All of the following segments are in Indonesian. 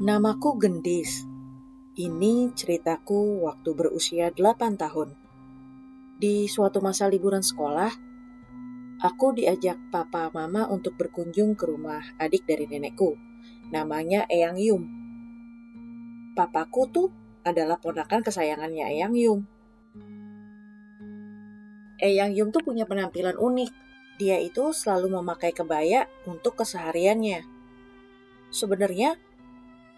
Namaku Gendis. Ini ceritaku waktu berusia 8 tahun. Di suatu masa liburan sekolah, aku diajak papa mama untuk berkunjung ke rumah adik dari nenekku. Namanya Eyang Yum. Papaku tuh adalah ponakan kesayangannya Eyang Yum. Eyang Yum tuh punya penampilan unik. Dia itu selalu memakai kebaya untuk kesehariannya. Sebenarnya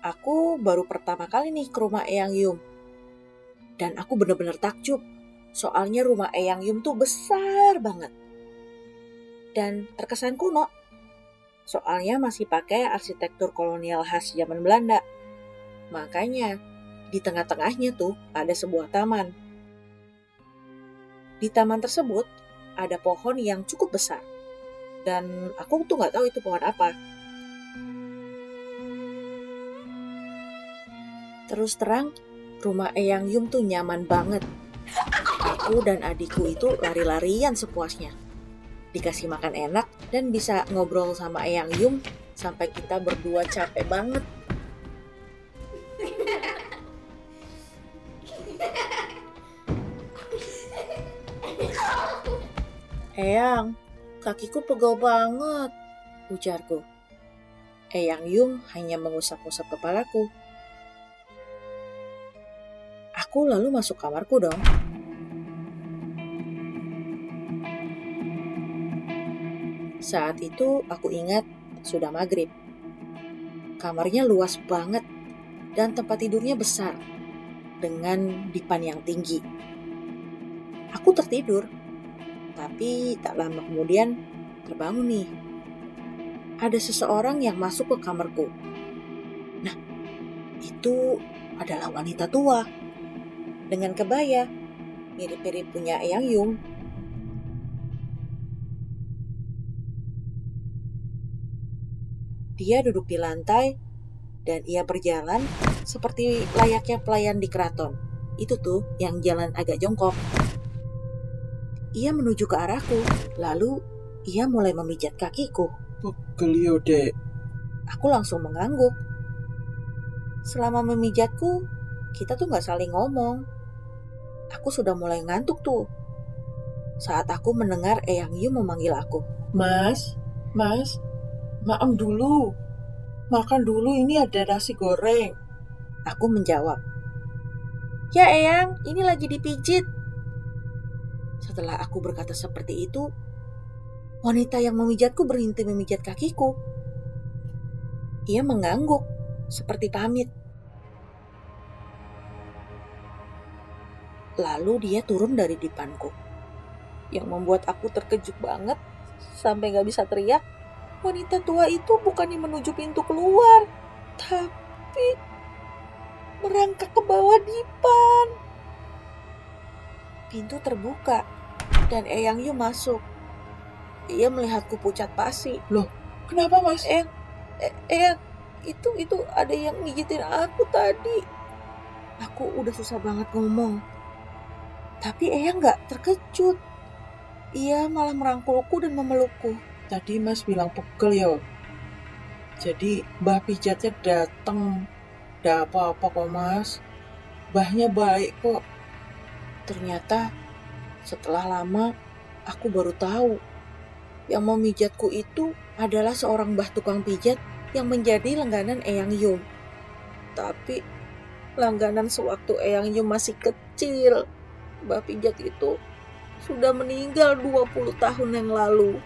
aku baru pertama kali nih ke rumah Eyang Yum. Dan aku bener-bener takjub. Soalnya rumah Eyang Yum tuh besar banget. Dan terkesan kuno. Soalnya masih pakai arsitektur kolonial khas zaman Belanda. Makanya di tengah-tengahnya tuh ada sebuah taman. Di taman tersebut ada pohon yang cukup besar. Dan aku tuh nggak tahu itu pohon apa. Terus terang, rumah Eyang Yum tuh nyaman banget. Aku dan adikku itu lari-larian sepuasnya. Dikasih makan enak dan bisa ngobrol sama Eyang Yum sampai kita berdua capek banget. Eyang, kakiku pegel banget, ujarku. Eyang Yum hanya mengusap-usap kepalaku. Aku lalu masuk kamarku dong. Saat itu aku ingat sudah maghrib. Kamarnya luas banget dan tempat tidurnya besar dengan dipan yang tinggi. Aku tertidur, tapi tak lama kemudian terbangun nih. Ada seseorang yang masuk ke kamarku. Nah, itu adalah wanita tua dengan kebaya mirip-mirip punya Eyang Yung. Dia duduk di lantai dan ia berjalan seperti layaknya pelayan di keraton. Itu tuh yang jalan agak jongkok. Ia menuju ke arahku, lalu ia mulai memijat kakiku. Pegel dek. Aku langsung mengangguk. Selama memijatku, kita tuh gak saling ngomong. Aku sudah mulai ngantuk tuh. Saat aku mendengar Eyang Yu memanggil aku. Mas, mas, maem dulu. Makan dulu ini ada nasi goreng. Aku menjawab. Ya Eyang, ini lagi dipijit. Setelah aku berkata seperti itu, wanita yang memijatku berhenti memijat kakiku. Ia mengangguk, seperti pamit. Lalu dia turun dari dipanku. Yang membuat aku terkejut banget sampai gak bisa teriak. Wanita tua itu bukannya menuju pintu keluar, tapi merangkak ke bawah dipan. Pintu terbuka dan Eyang Yu masuk. Ia melihatku pucat pasi. Loh, kenapa mas? Eyang, Eyang, itu itu ada yang mijitin aku tadi. Aku udah susah banget ngomong. Tapi Eyang nggak terkejut. Ia malah merangkulku dan memelukku. Tadi mas bilang pegel ya. Jadi mbah pijatnya dateng. Gak apa-apa kok mas. Mbahnya baik kok. Ternyata setelah lama aku baru tahu yang memijatku itu adalah seorang mbah tukang pijat yang menjadi langganan Eyang Yum. Tapi langganan sewaktu Eyang Yum masih kecil. Mbah pijat itu sudah meninggal 20 tahun yang lalu.